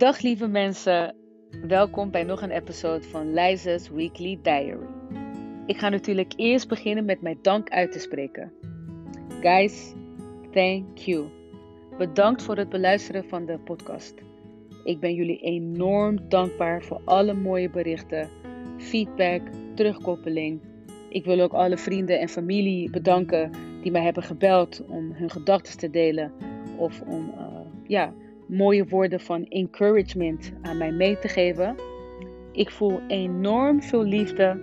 Dag lieve mensen, welkom bij nog een episode van Liza's Weekly Diary. Ik ga natuurlijk eerst beginnen met mijn dank uit te spreken. Guys, thank you. Bedankt voor het beluisteren van de podcast. Ik ben jullie enorm dankbaar voor alle mooie berichten, feedback, terugkoppeling. Ik wil ook alle vrienden en familie bedanken die mij hebben gebeld om hun gedachten te delen of om uh, ja, mooie woorden van encouragement aan mij mee te geven. Ik voel enorm veel liefde.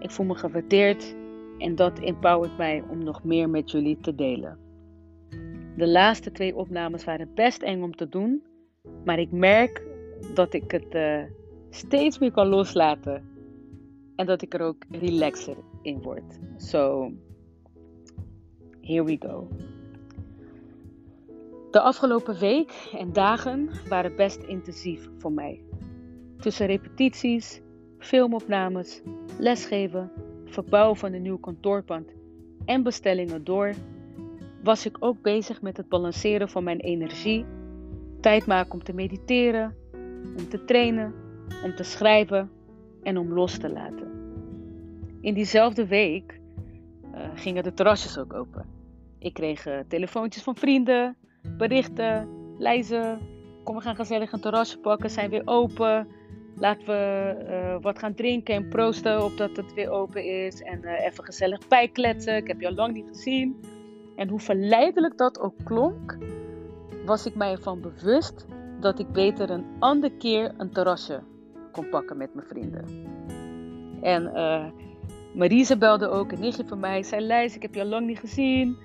Ik voel me gewaardeerd en dat empowert mij om nog meer met jullie te delen. De laatste twee opnames waren best eng om te doen, maar ik merk dat ik het uh, steeds meer kan loslaten en dat ik er ook relaxer in word. So, here we go. De afgelopen week en dagen waren best intensief voor mij. Tussen repetities, filmopnames, lesgeven, verbouwen van een nieuw kantoorpand en bestellingen door, was ik ook bezig met het balanceren van mijn energie, tijd maken om te mediteren, om te trainen, om te schrijven en om los te laten. In diezelfde week uh, gingen de terrasjes ook open. Ik kreeg uh, telefoontjes van vrienden, berichten, lijzen. Kom, we gaan gezellig een terrasje pakken, zijn weer open. Laten we uh, wat gaan drinken en proosten op dat het weer open is. En uh, even gezellig bijkletsen. Ik heb je al lang niet gezien. En hoe verleidelijk dat ook klonk, was ik mij ervan bewust dat ik beter een andere keer een terrasje kon pakken met mijn vrienden. En uh, Marise belde ook, een nichtje van mij, zei Lijs, ik heb je al lang niet gezien.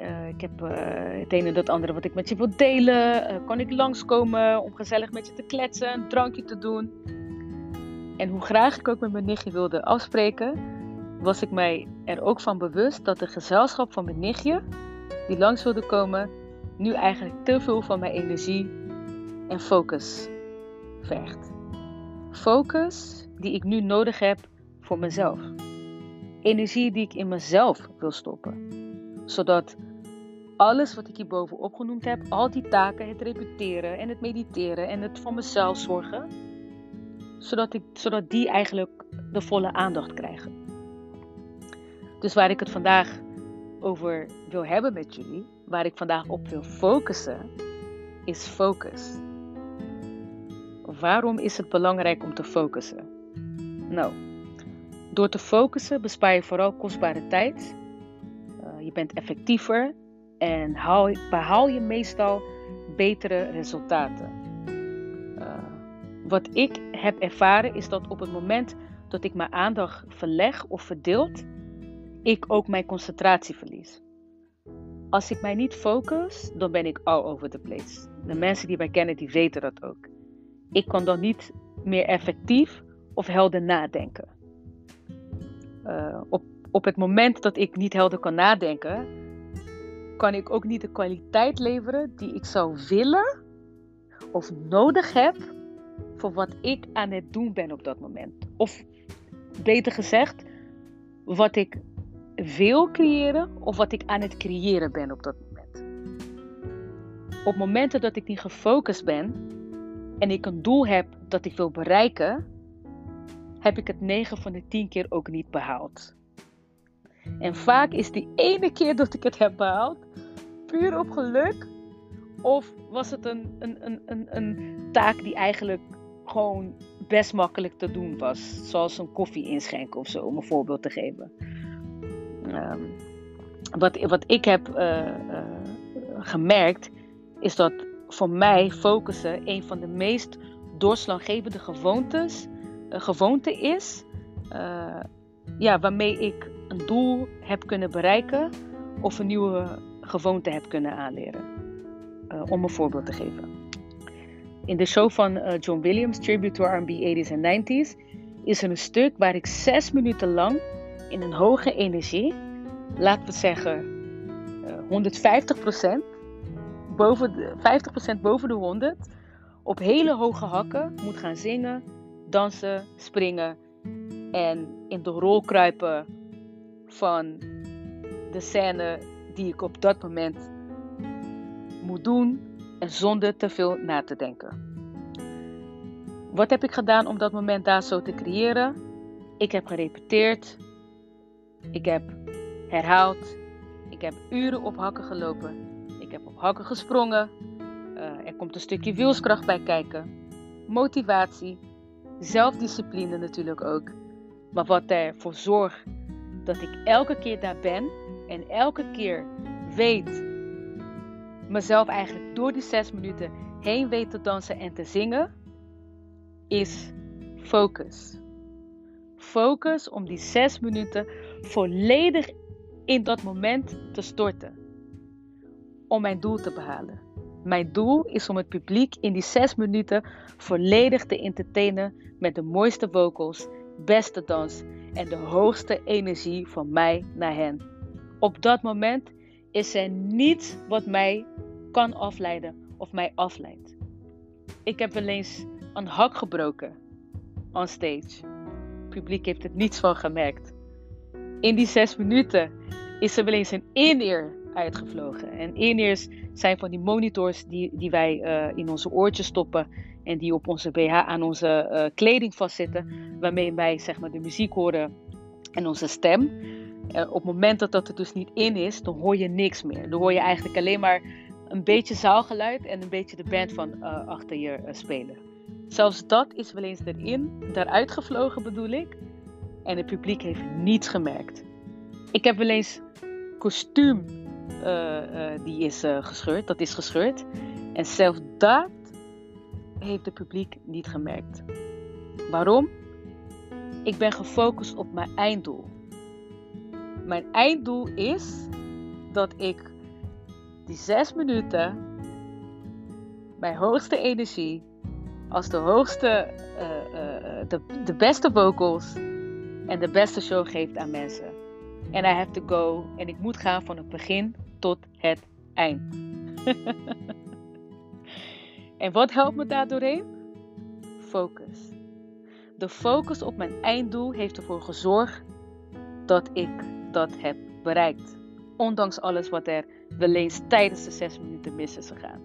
Uh, ik heb uh, het ene en het andere wat ik met je wil delen. Uh, kan ik langskomen om gezellig met je te kletsen, een drankje te doen? En hoe graag ik ook met mijn nichtje wilde afspreken, was ik mij er ook van bewust dat de gezelschap van mijn nichtje, die langs wilde komen, nu eigenlijk te veel van mijn energie en focus vergt. Focus die ik nu nodig heb voor mezelf. Energie die ik in mezelf wil stoppen. Zodat alles wat ik hierboven opgenoemd heb, al die taken, het repeteren en het mediteren en het voor mezelf zorgen, zodat, ik, zodat die eigenlijk de volle aandacht krijgen. Dus waar ik het vandaag over wil hebben met jullie, waar ik vandaag op wil focussen, is focus. Waarom is het belangrijk om te focussen? Nou, door te focussen bespaar je vooral kostbare tijd. Uh, je bent effectiever en haal, behaal je meestal betere resultaten. Uh, wat ik heb ervaren is dat op het moment dat ik mijn aandacht verleg of verdeelt, ik ook mijn concentratie verlies. Als ik mij niet focus, dan ben ik all over the place. De mensen die mij kennen, die weten dat ook. Ik kan dan niet meer effectief of helder nadenken. Uh, op, op het moment dat ik niet helder kan nadenken, kan ik ook niet de kwaliteit leveren die ik zou willen of nodig heb voor wat ik aan het doen ben op dat moment. Of beter gezegd, wat ik wil creëren of wat ik aan het creëren ben op dat moment. Op momenten dat ik niet gefocust ben en ik een doel heb dat ik wil bereiken, heb ik het 9 van de 10 keer ook niet behaald. En vaak is die ene keer dat ik het heb behaald puur op geluk. Of was het een, een, een, een, taak die eigenlijk gewoon best makkelijk te doen was. Zoals een koffie inschenken of zo, om een voorbeeld te geven. Um, wat, wat ik heb uh, uh, gemerkt, is dat voor mij focussen een van de meest doorslaggevende gewoontes, uh, gewoonte is. Ja, waarmee ik een doel heb kunnen bereiken of een nieuwe gewoonte heb kunnen aanleren. om een voorbeeld te geven. In de show van John Williams, Tribute to R&B 80s en 90s, is er een stuk waar ik zes minuten lang in een hoge energie, laten we zeggen uh, 150%, boven de, 50% boven de 100, op hele hoge hakken moet gaan zingen, dansen, springen en in de rol kruipen van de scène die ik op dat moment moet doen en zonder te veel na te denken. Wat heb ik gedaan om dat moment daar zo te creëren? Ik heb gerepeteerd. Ik heb herhaald. Ik heb uren op hakken gelopen. Ik heb op hakken gesprongen. Uh, er komt een stukje wilskracht bij kijken. Motivatie. Zelfdiscipline natuurlijk ook. Maar wat ervoor zorgt dat ik elke keer daar ben en elke keer weet mezelf eigenlijk door die zes minuten heen weet te dansen en te zingen, is focus. Focus om die zes minuten volledig in dat moment te storten. Om mijn doel te behalen. Mijn doel is om het publiek in die zes minuten volledig te entertainen met de mooiste vocals, beste dans en de hoogste energie van mij naar hen. Op dat moment is er niets wat mij kan afleiden of mij afleidt. Ik heb wel eens een hak gebroken on stage. Het publiek heeft het niets van gemerkt. In die zes minuten is er wel eens een in-ear uitgevlogen. En in-ears zijn van die monitors die, die wij uh, in onze oortjes stoppen en die op onze BH aan onze uh, kleding vastzitten, waarmee wij zeg maar de muziek horen en onze stem. Uh, op het moment dat dat er dus niet in is, dan hoor je niks meer. Dan hoor je eigenlijk alleen maar een beetje zaalgeluid en een beetje de band van achter je spelen. Zelfs dat is wel eens erin, daaruit gevlogen bedoel ik. En het publiek heeft niets gemerkt. Ik heb wel eens kostuum die is gescheurd, dat is gescheurd. En zelfs dat heeft het publiek niet gemerkt. Waarom? Ik ben gefocust op mijn einddoel. Mijn einddoel is dat ik die zes minuten mijn hoogste energie als de hoogste, uh, de, de beste vocals en de beste show geeft aan mensen. En I have to go. En ik moet gaan van het begin tot het eind. en wat helpt me daar doorheen? Focus. De focus op mijn einddoel heeft ervoor gezorgd dat ik dat heb bereikt. Ondanks alles wat er wel eens tijdens de zes minuten mis is gegaan.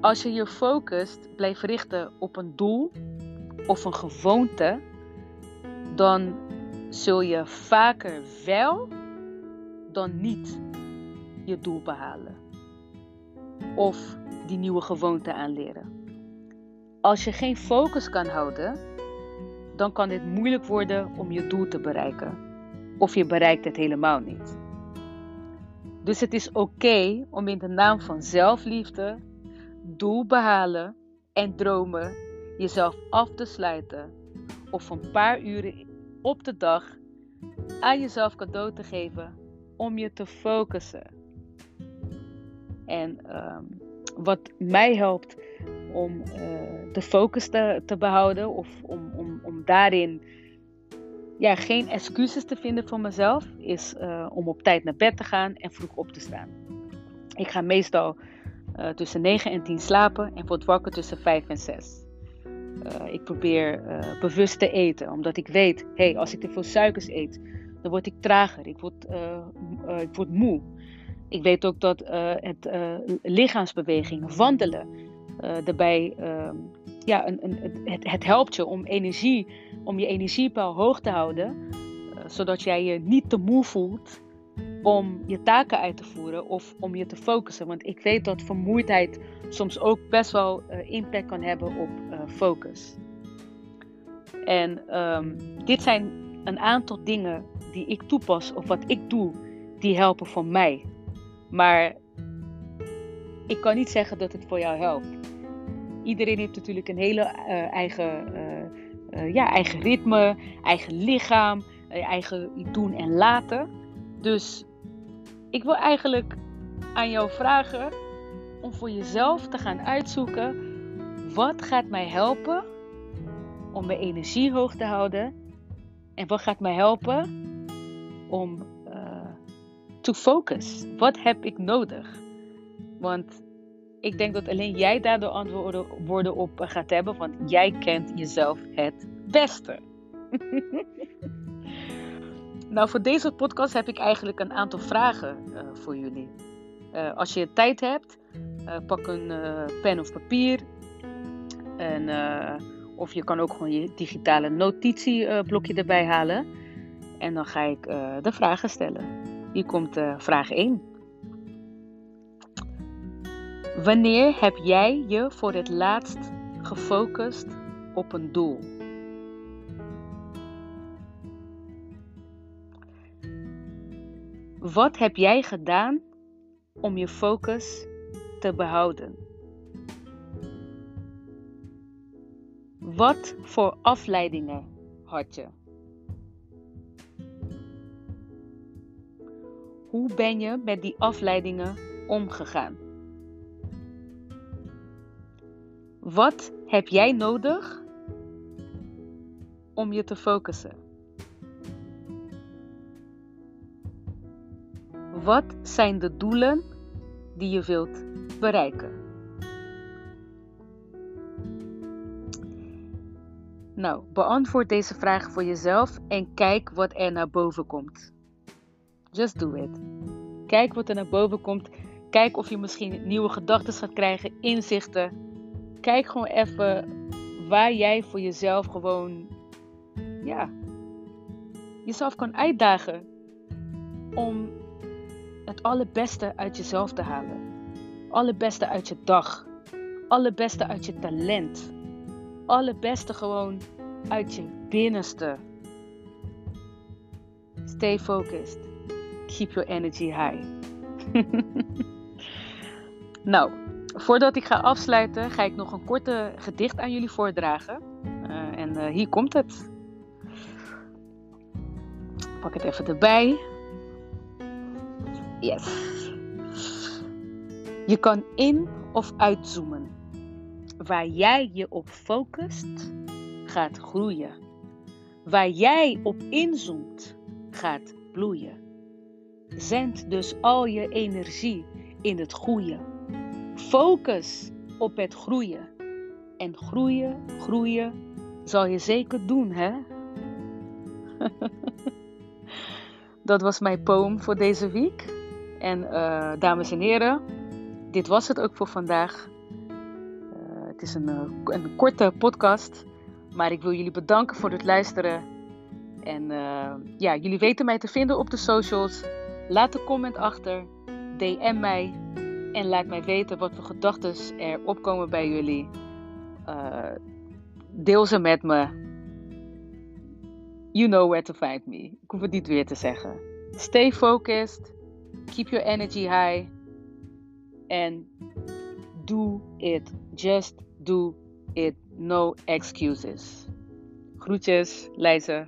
Als je je focust blijft richten op een doel of een gewoonte, dan zul je vaker wel dan niet je doel behalen. Of die nieuwe gewoonte aanleren. Als je geen focus kan houden, dan kan het moeilijk worden om je doel te bereiken. Of je bereikt het helemaal niet. Dus het is oké om in de naam van zelfliefde, doel behalen en dromen jezelf af te sluiten of een paar uren op de dag aan jezelf cadeau te geven om je te focussen. En ehm, wat mij helpt om uh, de focus te, te behouden of om, om, om daarin ja, geen excuses te vinden voor mezelf, is uh, om op tijd naar bed te gaan en vroeg op te staan. Ik ga meestal uh, tussen 9 en 10 slapen en word wakker tussen 5 en 6. Uh, ik probeer bewust te eten, omdat ik weet, hey, als ik te veel suikers eet, dan word ik trager, ik word, ik word moe. Ik weet ook dat het lichaamsbeweging, wandelen, daarbij, ehm, ja, een, een, het, het, helpt je om energie, om je energiepeil hoog te houden, zodat jij je niet te moe voelt om je taken uit te voeren of om je te focussen. Want ik weet dat vermoeidheid soms ook best wel impact kan hebben op focus. En um, dit zijn een aantal dingen die ik toepas of wat ik doe, die helpen voor mij. Maar ik kan niet zeggen dat het voor jou helpt. Iedereen heeft natuurlijk een hele uh, eigen, ja, eigen ritme, eigen lichaam, eigen doen en laten. Dus ik wil eigenlijk aan jou vragen om voor jezelf te gaan uitzoeken wat gaat mij helpen om mijn energie hoog te houden en wat gaat mij helpen om to focus. Wat heb ik nodig? Want ik denk dat alleen jij daar de antwoorden op gaat hebben, want jij kent jezelf het beste. Nou, voor deze podcast heb ik eigenlijk een aantal vragen uh, voor jullie. Uh, als je tijd hebt, uh, pak een pen of papier. En, eh, of je kan ook gewoon je digitale notitieblokje erbij halen. En dan ga ik de vragen stellen. Hier komt uh, vraag 1. Wanneer heb jij je voor het laatst gefocust op een doel? Wat heb jij gedaan om je focus te behouden? Wat voor afleidingen had je? Hoe ben je met die afleidingen omgegaan? Wat heb jij nodig om je te focussen? Wat zijn de doelen die je wilt bereiken? Nou, beantwoord deze vraag voor jezelf en kijk wat er naar boven komt. Just do it. Kijk wat er naar boven komt. Kijk of je misschien nieuwe gedachten gaat krijgen, inzichten. Kijk gewoon even waar jij voor jezelf gewoon, ja, jezelf kan uitdagen om het allerbeste uit jezelf te halen. Allerbeste uit je dag. Allerbeste uit je talent. Allerbeste gewoon uit je binnenste. Stay focused. Keep your energy high. nou, voordat ik ga afsluiten, ga ik nog een korte gedicht aan jullie voordragen. Uh, en uh, hier komt het. Pak het even erbij. Yes. Je kan in of uitzoomen. Waar jij je op focust, gaat groeien. Waar jij op inzoomt, gaat bloeien. Zend dus al je energie in het goede. Focus op het groeien. En groeien, groeien zal je zeker doen, hè? Dat was mijn poem voor deze week. En uh, dames en heren, dit was het ook voor vandaag. Uh, het is een, uh, een, korte podcast, maar ik wil jullie bedanken voor het luisteren. En ja, jullie weten mij te vinden op de socials. Laat een comment achter, DM mij en laat mij weten wat voor gedachten er opkomen bij jullie. deel ze met me. You know where to find me. Ik hoef het niet weer te zeggen. Stay focused keep your energy high and do it. Just do it. No excuses. Groetjes, Leijzen.